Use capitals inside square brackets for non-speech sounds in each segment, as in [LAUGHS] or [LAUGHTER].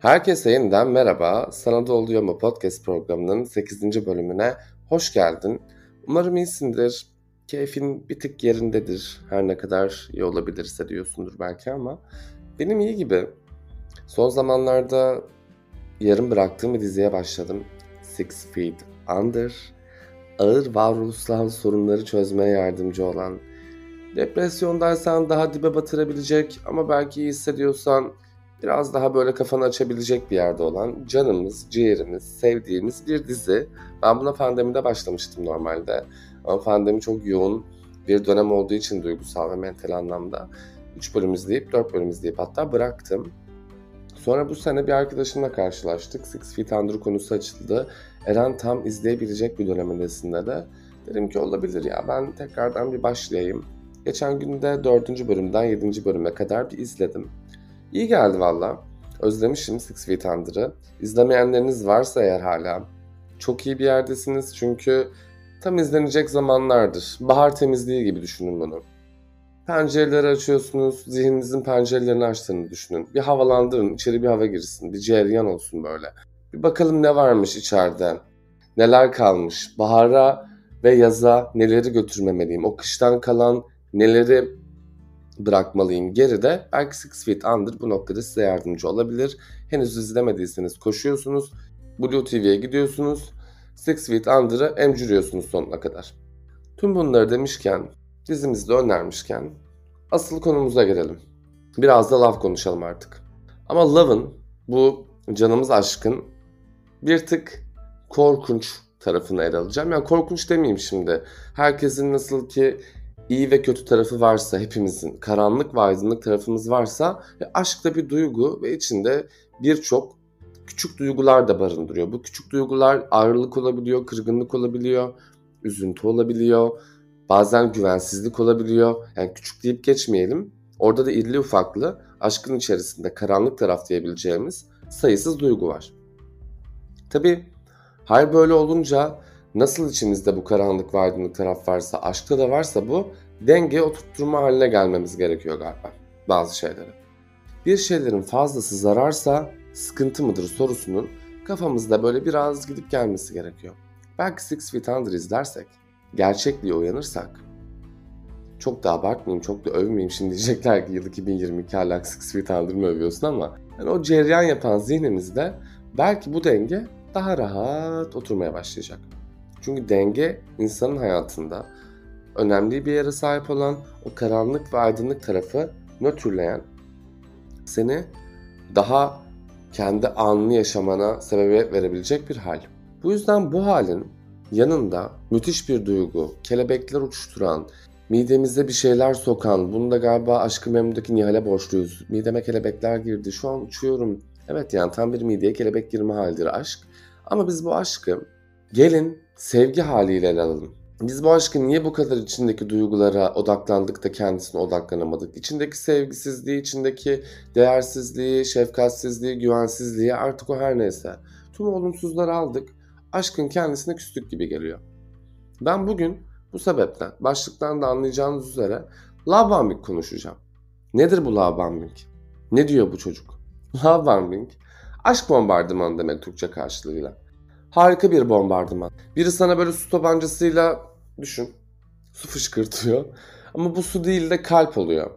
Herkese yeniden merhaba. Sana da oluyor mu podcast programının 8. bölümüne hoş geldin. Umarım iyisindir. Keyfin bir tık yerindedir. Her ne kadar iyi olabilirse diyorsundur belki ama benim iyi gibi. Son zamanlarda yarım bıraktığım bir diziye başladım. Six Feet Under. Ağır varoluşsal sorunları çözmeye yardımcı olan, depresyondaysan daha dibe batırabilecek ama belki iyi hissediyorsan biraz daha böyle kafanı açabilecek bir yerde olan canımız, ciğerimiz, sevdiğimiz bir dizi. Ben buna pandemide başlamıştım normalde. Ama pandemi çok yoğun bir dönem olduğu için duygusal ve mental anlamda 3 bölüm izleyip 4 bölüm izleyip hatta bıraktım. Sonra bu sene bir arkadaşımla karşılaştık. Six Feet Under konusu açıldı. Eren tam izleyebilecek bir dönemindesinde de. Dedim ki olabilir ya ben tekrardan bir başlayayım. Geçen günde 4. bölümden 7. bölüme kadar bir izledim. İyi geldi valla. Özlemişim Six Feet Under'ı. İzlemeyenleriniz varsa eğer hala çok iyi bir yerdesiniz çünkü tam izlenecek zamanlardır. Bahar temizliği gibi düşünün bunu. Pencereleri açıyorsunuz, zihninizin pencerelerini açtığını düşünün. Bir havalandırın, içeri bir hava girsin, bir cereyan olsun böyle. Bir bakalım ne varmış içeride, neler kalmış, bahara ve yaza neleri götürmemeliyim, o kıştan kalan neleri bırakmalıyım geride. Belki Six Feet Under bu noktada size yardımcı olabilir. Henüz izlemediyseniz koşuyorsunuz, Blue TV'ye gidiyorsunuz, Six Feet Under'ı emcürüyorsunuz sonuna kadar. Tüm bunları demişken, dizimizi de önermişken asıl konumuza gelelim. Biraz da laf konuşalım artık. Ama Love'ın bu canımız aşkın bir tık korkunç tarafını ele alacağım. Yani korkunç demeyeyim şimdi. Herkesin nasıl ki iyi ve kötü tarafı varsa hepimizin, karanlık ve aydınlık tarafımız varsa ve aşk da bir duygu ve içinde birçok küçük duygular da barındırıyor. Bu küçük duygular ayrılık olabiliyor, kırgınlık olabiliyor, üzüntü olabiliyor, bazen güvensizlik olabiliyor. Yani küçük deyip geçmeyelim. Orada da irili ufaklı aşkın içerisinde karanlık taraf diyebileceğimiz sayısız duygu var. Tabi her böyle olunca nasıl içimizde bu karanlık ve taraf varsa, aşkta da varsa bu denge oturtturma haline gelmemiz gerekiyor galiba bazı şeyleri. Bir şeylerin fazlası zararsa sıkıntı mıdır sorusunun kafamızda böyle biraz gidip gelmesi gerekiyor. Belki Six Feet Under izlersek, gerçekliğe uyanırsak, çok da abartmayayım, çok da övmeyeyim. Şimdi diyecekler ki yıl 2022 hala Six Feet Under mı övüyorsun ama yani o ceryan yapan zihnimizde belki bu denge daha rahat oturmaya başlayacak. Çünkü denge insanın hayatında önemli bir yere sahip olan o karanlık ve aydınlık tarafı nötrleyen, seni daha kendi anını yaşamana sebebiyet verebilecek bir hal. Bu yüzden bu halin yanında müthiş bir duygu, kelebekler uçuşturan, midemize bir şeyler sokan, bunu da galiba Aşkı Memnu'daki Nihal'e borçluyuz. Mideme kelebekler girdi, şu an uçuyorum. Evet yani tam bir mideye kelebek girme halidir aşk. Ama biz bu aşkı gelin sevgi haliyle ele alalım. Biz bu aşkı niye bu kadar içindeki duygulara odaklandık da kendisine odaklanamadık? İçindeki sevgisizliği, içindeki değersizliği, şefkatsizliği, güvensizliği artık o her neyse. Tüm olumsuzları aldık. Aşkın kendisine küstük gibi geliyor. Ben bugün bu sebepten, başlıktan da anlayacağınız üzere bombing konuşacağım. Nedir bu bombing? Ne diyor bu çocuk? Love bombing, aşk bombardımanı demek Türkçe karşılığıyla. Harika bir bombardıman. Biri sana böyle su tabancasıyla düşün. Su fışkırtıyor. Ama bu su değil de kalp oluyor.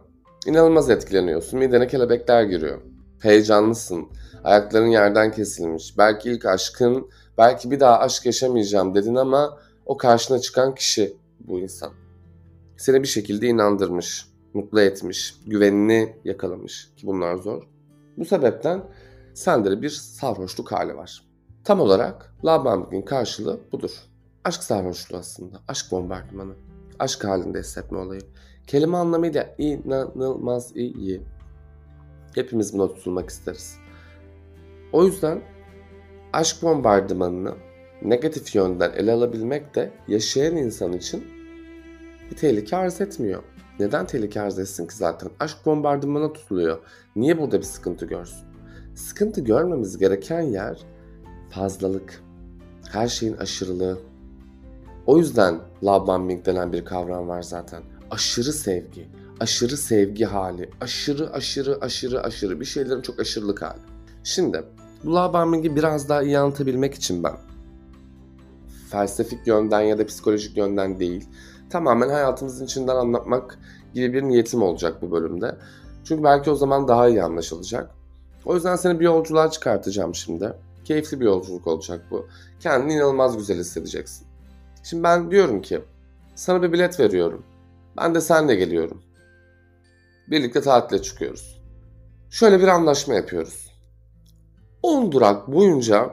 İnanılmaz etkileniyorsun. Midene kelebekler giriyor. Heyecanlısın. Ayakların yerden kesilmiş. Belki ilk aşkın, belki bir daha aşk yaşamayacağım dedin ama o karşına çıkan kişi bu insan. Seni bir şekilde inandırmış, mutlu etmiş, güvenini yakalamış ki bunlar zor. Bu sebepten sende de bir sarhoşluk hali var. Tam olarak bombing'in karşılığı budur. Aşk sarhoşluğu aslında. Aşk bombardımanı. Aşk halinde hissetme olayı. Kelime anlamıyla inanılmaz iyi. Hepimiz buna tutulmak isteriz. O yüzden aşk bombardımanını negatif yönden ele alabilmek de yaşayan insan için bir tehlike arz etmiyor. Neden tehlike arz etsin ki zaten? Aşk bombardımana tutuluyor. Niye burada bir sıkıntı görsün? Sıkıntı görmemiz gereken yer fazlalık. Her şeyin aşırılığı. O yüzden love bombing denen bir kavram var zaten. Aşırı sevgi, aşırı sevgi hali, aşırı aşırı aşırı aşırı bir şeylerin çok aşırılık hali. Şimdi bu love bombing'i biraz daha iyi anlatabilmek için ben felsefik yönden ya da psikolojik yönden değil, tamamen hayatımızın içinden anlatmak gibi bir niyetim olacak bu bölümde. Çünkü belki o zaman daha iyi anlaşılacak. O yüzden seni bir yolculuğa çıkartacağım şimdi. Keyifli bir yolculuk olacak bu. Kendini inanılmaz güzel hissedeceksin. Şimdi ben diyorum ki sana bir bilet veriyorum. Ben de senle geliyorum. Birlikte tatile çıkıyoruz. Şöyle bir anlaşma yapıyoruz. 10 durak boyunca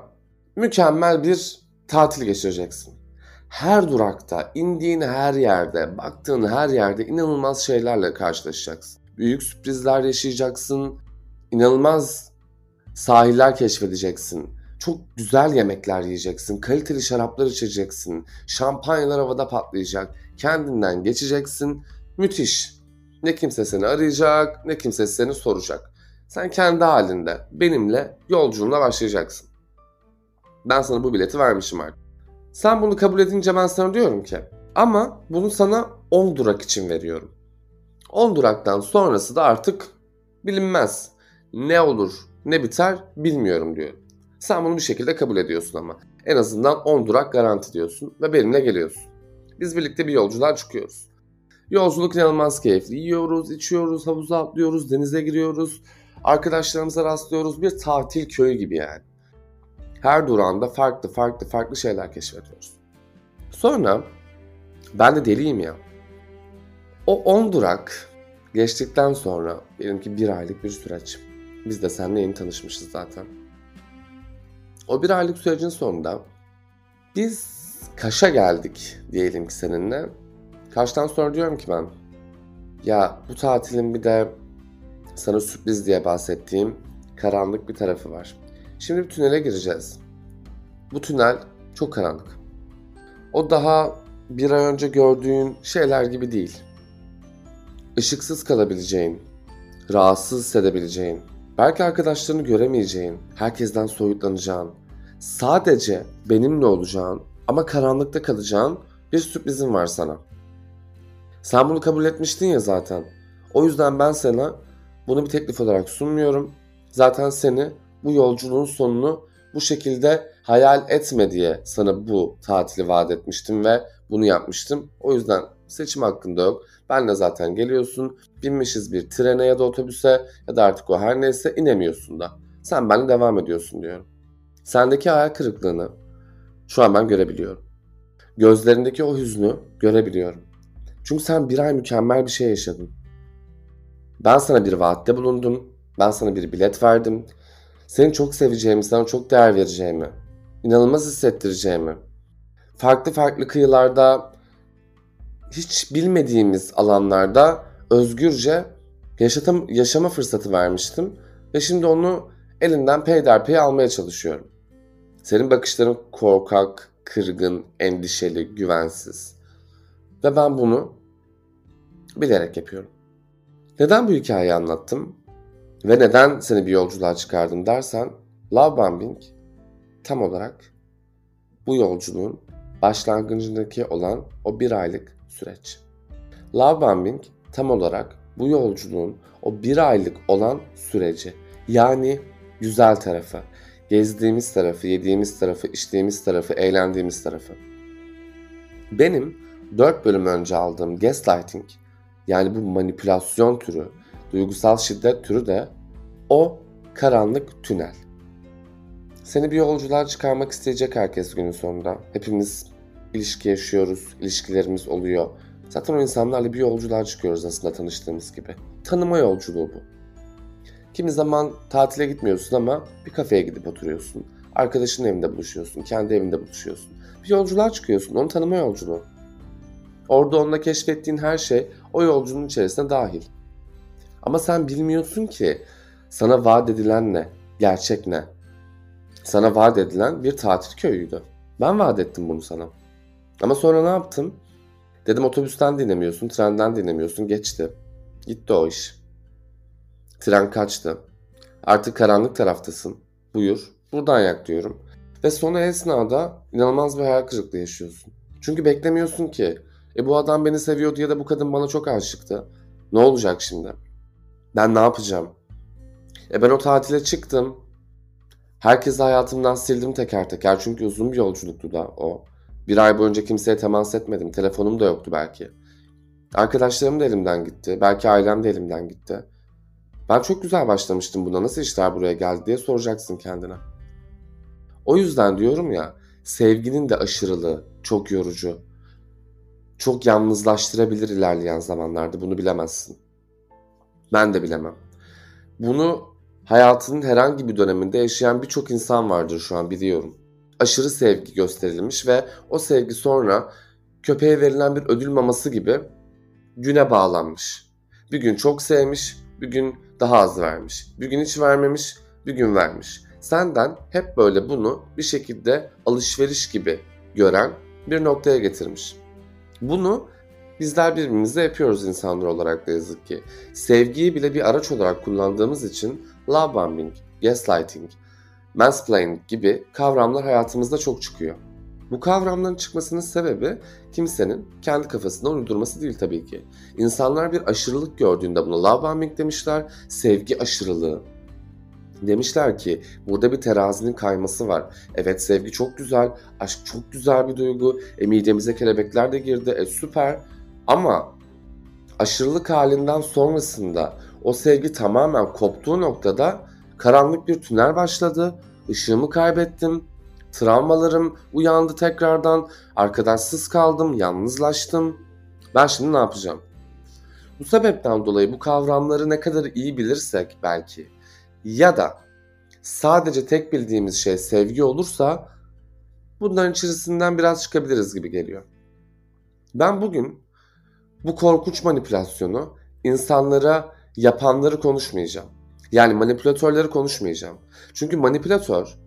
mükemmel bir tatil geçireceksin. Her durakta, indiğin her yerde, baktığın her yerde inanılmaz şeylerle karşılaşacaksın. Büyük sürprizler yaşayacaksın. İnanılmaz sahiller keşfedeceksin. Çok güzel yemekler yiyeceksin. Kaliteli şaraplar içeceksin. Şampanyalar havada patlayacak. Kendinden geçeceksin. Müthiş. Ne kimse seni arayacak, ne kimse seni soracak. Sen kendi halinde benimle yolculuğuna başlayacaksın. Ben sana bu bileti vermişim artık. Sen bunu kabul edince ben sana diyorum ki ama bunu sana 10 durak için veriyorum. 10 duraktan sonrası da artık bilinmez. Ne olur ne biter bilmiyorum diyorum. Sen bunu bir şekilde kabul ediyorsun ama. En azından 10 durak garanti diyorsun ve benimle geliyorsun. Biz birlikte bir yolculuğa çıkıyoruz. Yolculuk inanılmaz keyifli. Yiyoruz, içiyoruz, havuza atlıyoruz, denize giriyoruz. Arkadaşlarımıza rastlıyoruz. Bir tatil köyü gibi yani. Her durağında farklı farklı farklı şeyler keşfediyoruz. Sonra ben de deliyim ya. O 10 durak geçtikten sonra benimki bir aylık bir süreç. Biz de seninle yeni tanışmışız zaten. O bir aylık sürecin sonunda biz Kaş'a geldik diyelim ki seninle. Kaş'tan sonra diyorum ki ben ya bu tatilin bir de sana sürpriz diye bahsettiğim karanlık bir tarafı var. Şimdi bir tünele gireceğiz. Bu tünel çok karanlık. O daha bir ay önce gördüğün şeyler gibi değil. Işıksız kalabileceğin, rahatsız hissedebileceğin, belki arkadaşlarını göremeyeceğin, herkesten soyutlanacağın, sadece benimle olacağın ama karanlıkta kalacağın bir sürprizim var sana. Sen bunu kabul etmiştin ya zaten. O yüzden ben sana bunu bir teklif olarak sunmuyorum. Zaten seni bu yolculuğun sonunu bu şekilde hayal etme diye sana bu tatili vaat etmiştim ve bunu yapmıştım. O yüzden seçim hakkında yok. Ben de zaten geliyorsun. Binmişiz bir trene ya da otobüse ya da artık o her neyse inemiyorsun da. Sen benimle devam ediyorsun diyorum. Sendeki hayal kırıklığını şu an ben görebiliyorum. Gözlerindeki o hüznü görebiliyorum. Çünkü sen bir ay mükemmel bir şey yaşadın. Ben sana bir vaatte bulundum. Ben sana bir bilet verdim. Seni çok seveceğimi, sana çok değer vereceğimi, inanılmaz hissettireceğimi, farklı farklı kıyılarda, hiç bilmediğimiz alanlarda özgürce yaşatam, yaşama fırsatı vermiştim. Ve şimdi onu elinden peyderpey almaya çalışıyorum. Senin bakışların korkak, kırgın, endişeli, güvensiz. Ve ben bunu bilerek yapıyorum. Neden bu hikayeyi anlattım? Ve neden seni bir yolculuğa çıkardım dersen, love bombing tam olarak bu yolculuğun başlangıcındaki olan o bir aylık süreç. Love bombing tam olarak bu yolculuğun o bir aylık olan süreci. Yani güzel tarafı, gezdiğimiz tarafı, yediğimiz tarafı, içtiğimiz tarafı, eğlendiğimiz tarafı. Benim 4 bölüm önce aldığım gaslighting yani bu manipülasyon türü, duygusal şiddet türü de o karanlık tünel. Seni bir yolculuğa çıkarmak isteyecek herkes günün sonunda. Hepimiz ilişki yaşıyoruz, ilişkilerimiz oluyor. Zaten o insanlarla bir yolculuğa çıkıyoruz aslında tanıştığımız gibi. Tanıma yolculuğu bu. Kimi zaman tatile gitmiyorsun ama bir kafeye gidip oturuyorsun. Arkadaşının evinde buluşuyorsun, kendi evinde buluşuyorsun. Bir yolculuğa çıkıyorsun, onu tanıma yolculuğu. Orada onunla keşfettiğin her şey o yolculuğun içerisine dahil. Ama sen bilmiyorsun ki sana vaat edilen ne, gerçek ne. Sana vaat edilen bir tatil köyüydü. Ben vaat ettim bunu sana. Ama sonra ne yaptım? Dedim otobüsten dinlemiyorsun, trenden dinlemiyorsun, geçti. Gitti o iş. Tren kaçtı. Artık karanlık taraftasın. Buyur, buradan yak diyorum. Ve sonra esnada inanılmaz bir hayal kırıklığı yaşıyorsun. Çünkü beklemiyorsun ki. E bu adam beni seviyordu ya da bu kadın bana çok aşıktı. Ne olacak şimdi? Ben ne yapacağım? E ben o tatile çıktım. Herkesi hayatımdan sildim teker teker çünkü uzun bir yolculuktu da o. Bir ay boyunca kimseye temas etmedim. Telefonum da yoktu belki. Arkadaşlarım da elimden gitti. Belki ailem de elimden gitti. Ben çok güzel başlamıştım buna. Nasıl işler buraya geldi diye soracaksın kendine. O yüzden diyorum ya, sevginin de aşırılığı çok yorucu. Çok yalnızlaştırabilir ilerleyen zamanlarda. Bunu bilemezsin. Ben de bilemem. Bunu hayatının herhangi bir döneminde yaşayan birçok insan vardır şu an biliyorum. Aşırı sevgi gösterilmiş ve o sevgi sonra köpeğe verilen bir ödül maması gibi güne bağlanmış. Bir gün çok sevmiş, bir gün daha az vermiş. Bir gün hiç vermemiş, bir gün vermiş. Senden hep böyle bunu bir şekilde alışveriş gibi gören bir noktaya getirmiş. Bunu bizler birbirimize yapıyoruz insanlar olarak da yazık ki. Sevgiyi bile bir araç olarak kullandığımız için love bombing, gaslighting, mansplaining gibi kavramlar hayatımızda çok çıkıyor. Bu kavramların çıkmasının sebebi kimsenin kendi kafasından uydurması değil tabii ki. İnsanlar bir aşırılık gördüğünde buna love bombing demişler, sevgi aşırılığı. Demişler ki burada bir terazinin kayması var. Evet sevgi çok güzel, aşk çok güzel bir duygu. E midemize kelebekler de girdi, e süper. Ama aşırılık halinden sonrasında o sevgi tamamen koptuğu noktada karanlık bir tünel başladı. Işığımı kaybettim, Travmalarım uyandı tekrardan. Arkadaşsız kaldım, yalnızlaştım. Ben şimdi ne yapacağım? Bu sebepten dolayı bu kavramları ne kadar iyi bilirsek belki ya da sadece tek bildiğimiz şey sevgi olursa bunların içerisinden biraz çıkabiliriz gibi geliyor. Ben bugün bu korkunç manipülasyonu insanlara yapanları konuşmayacağım. Yani manipülatörleri konuşmayacağım. Çünkü manipülatör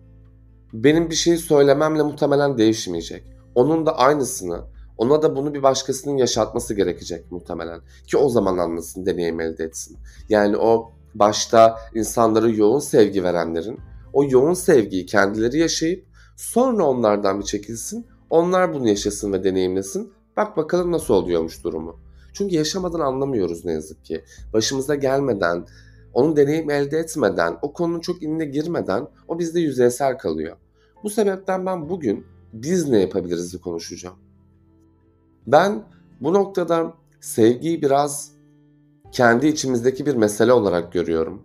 benim bir şeyi söylememle muhtemelen değişmeyecek. Onun da aynısını, ona da bunu bir başkasının yaşatması gerekecek muhtemelen. Ki o zaman anlasın, deneyim elde etsin. Yani o başta insanlara yoğun sevgi verenlerin o yoğun sevgiyi kendileri yaşayıp sonra onlardan bir çekilsin. Onlar bunu yaşasın ve deneyimlesin. Bak bakalım nasıl oluyormuş durumu. Çünkü yaşamadan anlamıyoruz ne yazık ki. Başımıza gelmeden, onun deneyim elde etmeden, o konunun çok inine girmeden o bizde yüzeysel kalıyor. Bu sebepten ben bugün biz ne yapabiliriz konuşacağım. Ben bu noktada sevgiyi biraz kendi içimizdeki bir mesele olarak görüyorum.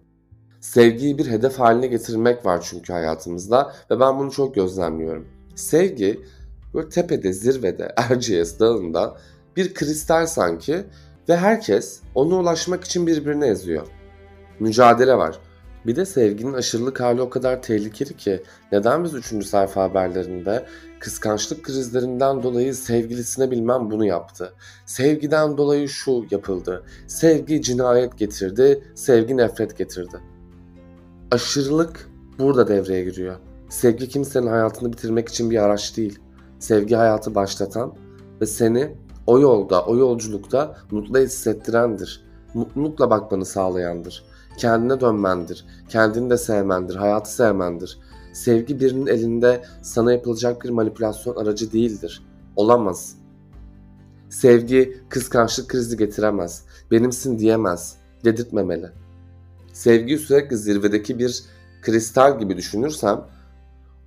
Sevgiyi bir hedef haline getirmek var çünkü hayatımızda ve ben bunu çok gözlemliyorum. Sevgi böyle tepede, zirvede, [LAUGHS] Erciyes Dağı'nda bir kristal sanki ve herkes ona ulaşmak için birbirine eziyor. Mücadele var. Bir de sevginin aşırılık hali o kadar tehlikeli ki neden biz 3. sayfa haberlerinde kıskançlık krizlerinden dolayı sevgilisine bilmem bunu yaptı. Sevgiden dolayı şu yapıldı. Sevgi cinayet getirdi, sevgi nefret getirdi. Aşırılık burada devreye giriyor. Sevgi kimsenin hayatını bitirmek için bir araç değil. Sevgi hayatı başlatan ve seni o yolda, o yolculukta mutlu hissettirendir. Mutlulukla bakmanı sağlayandır kendine dönmendir. Kendini de sevmendir, hayatı sevmendir. Sevgi birinin elinde sana yapılacak bir manipülasyon aracı değildir. Olamaz. Sevgi kıskançlık krizi getiremez. Benimsin diyemez. Dedirtmemeli. Sevgiyi sürekli zirvedeki bir kristal gibi düşünürsem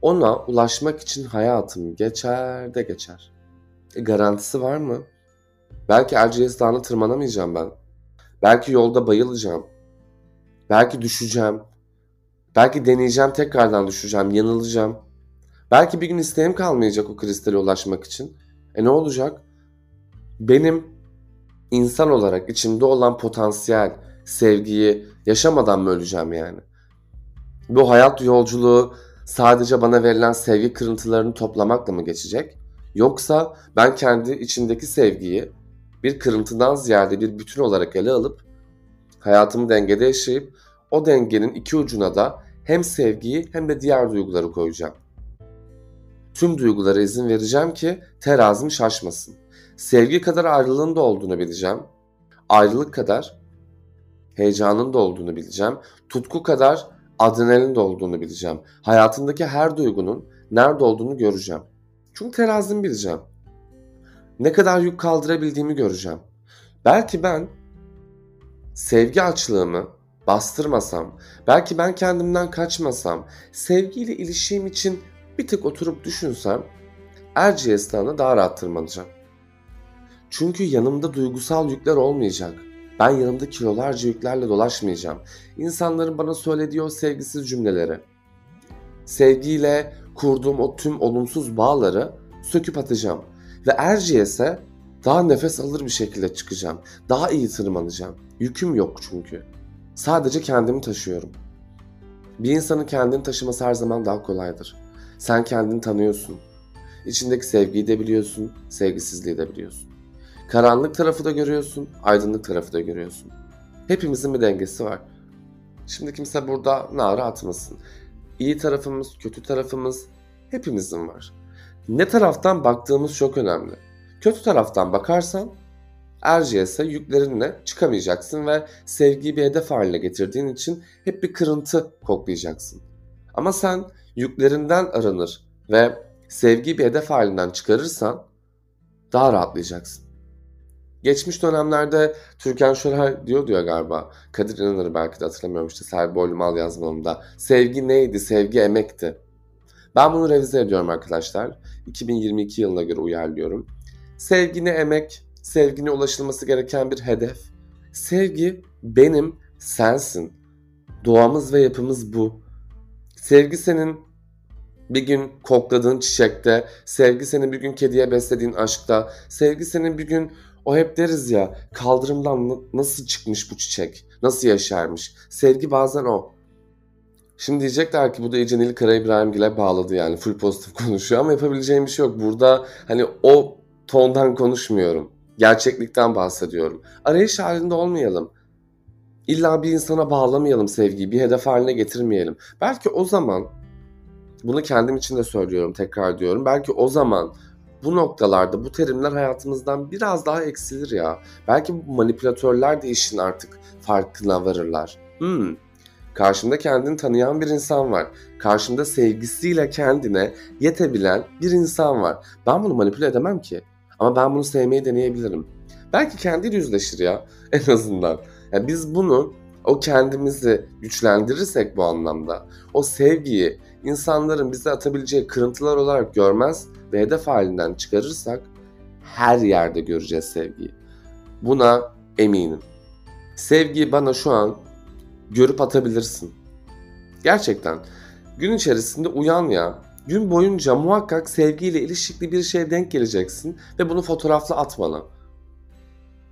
ona ulaşmak için hayatım geçer de geçer. E, garantisi var mı? Belki Erciyes Dağı'na tırmanamayacağım ben. Belki yolda bayılacağım. Belki düşeceğim. Belki deneyeceğim tekrardan düşeceğim, yanılacağım. Belki bir gün isteğim kalmayacak o kristale ulaşmak için. E ne olacak? Benim insan olarak içimde olan potansiyel sevgiyi yaşamadan mı öleceğim yani? Bu hayat yolculuğu sadece bana verilen sevgi kırıntılarını toplamakla mı geçecek? Yoksa ben kendi içimdeki sevgiyi bir kırıntıdan ziyade bir bütün olarak ele alıp hayatımı dengede yaşayıp o dengenin iki ucuna da hem sevgiyi hem de diğer duyguları koyacağım. Tüm duygulara izin vereceğim ki terazim şaşmasın. Sevgi kadar ayrılığın da olduğunu bileceğim. Ayrılık kadar heyecanın da olduğunu bileceğim. Tutku kadar adrenalin de olduğunu bileceğim. Hayatındaki her duygunun nerede olduğunu göreceğim. Çünkü terazimi bileceğim. Ne kadar yük kaldırabildiğimi göreceğim. Belki ben sevgi açlığımı bastırmasam, belki ben kendimden kaçmasam, sevgiyle ilişkim için bir tık oturup düşünsem Erciyes Dağı'na daha rahat tırmanacağım. Çünkü yanımda duygusal yükler olmayacak. Ben yanımda kilolarca yüklerle dolaşmayacağım. İnsanların bana söylediği o sevgisiz cümleleri. Sevgiyle kurduğum o tüm olumsuz bağları söküp atacağım. Ve Erciyes'e daha nefes alır bir şekilde çıkacağım. Daha iyi tırmanacağım. Yüküm yok çünkü. Sadece kendimi taşıyorum. Bir insanın kendini taşıması her zaman daha kolaydır. Sen kendini tanıyorsun. İçindeki sevgiyi de biliyorsun, sevgisizliği de biliyorsun. Karanlık tarafı da görüyorsun, aydınlık tarafı da görüyorsun. Hepimizin bir dengesi var. Şimdi kimse burada nara atmasın. İyi tarafımız, kötü tarafımız hepimizin var. Ne taraftan baktığımız çok önemli. Kötü taraftan bakarsan Erciyes'e yüklerinle çıkamayacaksın ve sevgiyi bir hedef haline getirdiğin için hep bir kırıntı koklayacaksın. Ama sen yüklerinden aranır ve sevgiyi bir hedef halinden çıkarırsan daha rahatlayacaksın. Geçmiş dönemlerde Türkan Şoray diyor diyor galiba. Kadir İnanır'ı belki de hatırlamıyorum işte Serbi Boylumal yazmalımda. Sevgi neydi? Sevgi emekti. Ben bunu revize ediyorum arkadaşlar. 2022 yılına göre uyarlıyorum. Sevgi ne emek? Sevgine ulaşılması gereken bir hedef. Sevgi benim, sensin. Doğamız ve yapımız bu. Sevgi senin bir gün kokladığın çiçekte, sevgi senin bir gün kediye beslediğin aşkta, sevgi senin bir gün o hep deriz ya kaldırımdan nasıl çıkmış bu çiçek, nasıl yaşarmış. Sevgi bazen o. Şimdi diyecekler ki bu da iyice Nil Kara İbrahimgil'e bağladı yani full pozitif [LAUGHS] konuşuyor ama yapabileceğim bir şey yok. Burada hani o tondan konuşmuyorum. Gerçeklikten bahsediyorum. Arayış halinde olmayalım. İlla bir insana bağlamayalım sevgiyi, bir hedef haline getirmeyelim. Belki o zaman, bunu kendim için de söylüyorum, tekrar diyorum. Belki o zaman bu noktalarda bu terimler hayatımızdan biraz daha eksilir ya. Belki manipülatörler de işin artık farkına varırlar. Hmm, karşımda kendini tanıyan bir insan var. Karşımda sevgisiyle kendine yetebilen bir insan var. Ben bunu manipüle edemem ki. Ama ben bunu sevmeyi deneyebilirim. Belki kendiyle yüzleşir ya [LAUGHS] en azından. Yani biz bunu o kendimizi güçlendirirsek bu anlamda o sevgiyi insanların bize atabileceği kırıntılar olarak görmez ve hedef halinden çıkarırsak her yerde göreceğiz sevgiyi. Buna eminim. Sevgiyi bana şu an görüp atabilirsin. Gerçekten gün içerisinde uyan ya. Gün boyunca muhakkak sevgiyle ilişkili bir şeye denk geleceksin ve bunu fotoğrafla at bana.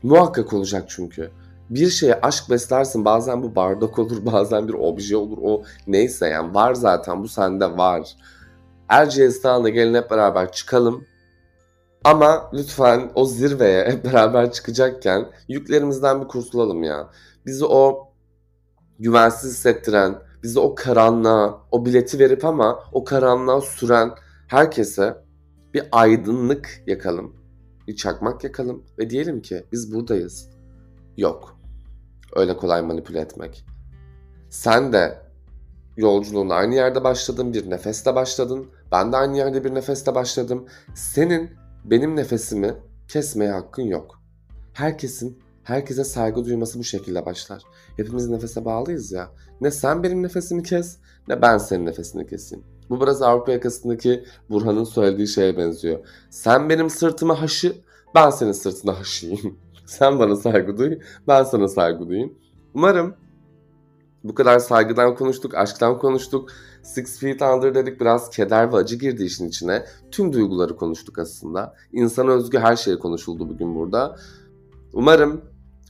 Muhakkak olacak çünkü. Bir şeye aşk beslersin bazen bu bardak olur [LAUGHS] bazen bir obje olur o neyse yani var zaten bu sende var. Erciyes Dağı'na gelin hep beraber çıkalım. Ama lütfen o zirveye [LAUGHS] hep beraber çıkacakken yüklerimizden bir kurtulalım ya. Bizi o güvensiz hissettiren, bizi o karanlığa, o bileti verip ama o karanlığa süren herkese bir aydınlık yakalım. Bir çakmak yakalım ve diyelim ki biz buradayız. Yok. Öyle kolay manipüle etmek. Sen de yolculuğuna aynı yerde başladın, bir nefeste başladın. Ben de aynı yerde bir nefeste başladım. Senin benim nefesimi kesmeye hakkın yok. Herkesin herkese saygı duyması bu şekilde başlar. Hepimiz nefese bağlıyız ya. Ne sen benim nefesimi kes ne ben senin nefesini keseyim. Bu biraz Avrupa yakasındaki Burhan'ın söylediği şeye benziyor. Sen benim sırtıma haşı, ben senin sırtına haşıyım. [LAUGHS] sen bana saygı duy, ben sana saygı duyayım. Umarım bu kadar saygıdan konuştuk, aşktan konuştuk. Six Feet Under dedik biraz keder ve acı girdi işin içine. Tüm duyguları konuştuk aslında. İnsan özgü her şey konuşuldu bugün burada. Umarım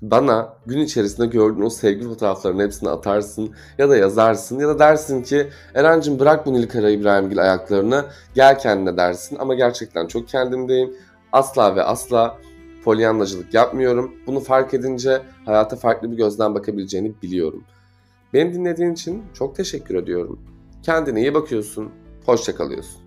bana gün içerisinde gördüğün o sevgi fotoğraflarının hepsini atarsın ya da yazarsın ya da dersin ki Eren'cim bırak bu Nilkara İbrahimgil ayaklarını gel kendine dersin ama gerçekten çok kendimdeyim. Asla ve asla polyanlacılık yapmıyorum. Bunu fark edince hayata farklı bir gözden bakabileceğini biliyorum. Beni dinlediğin için çok teşekkür ediyorum. Kendine iyi bakıyorsun, hoşça kalıyorsun.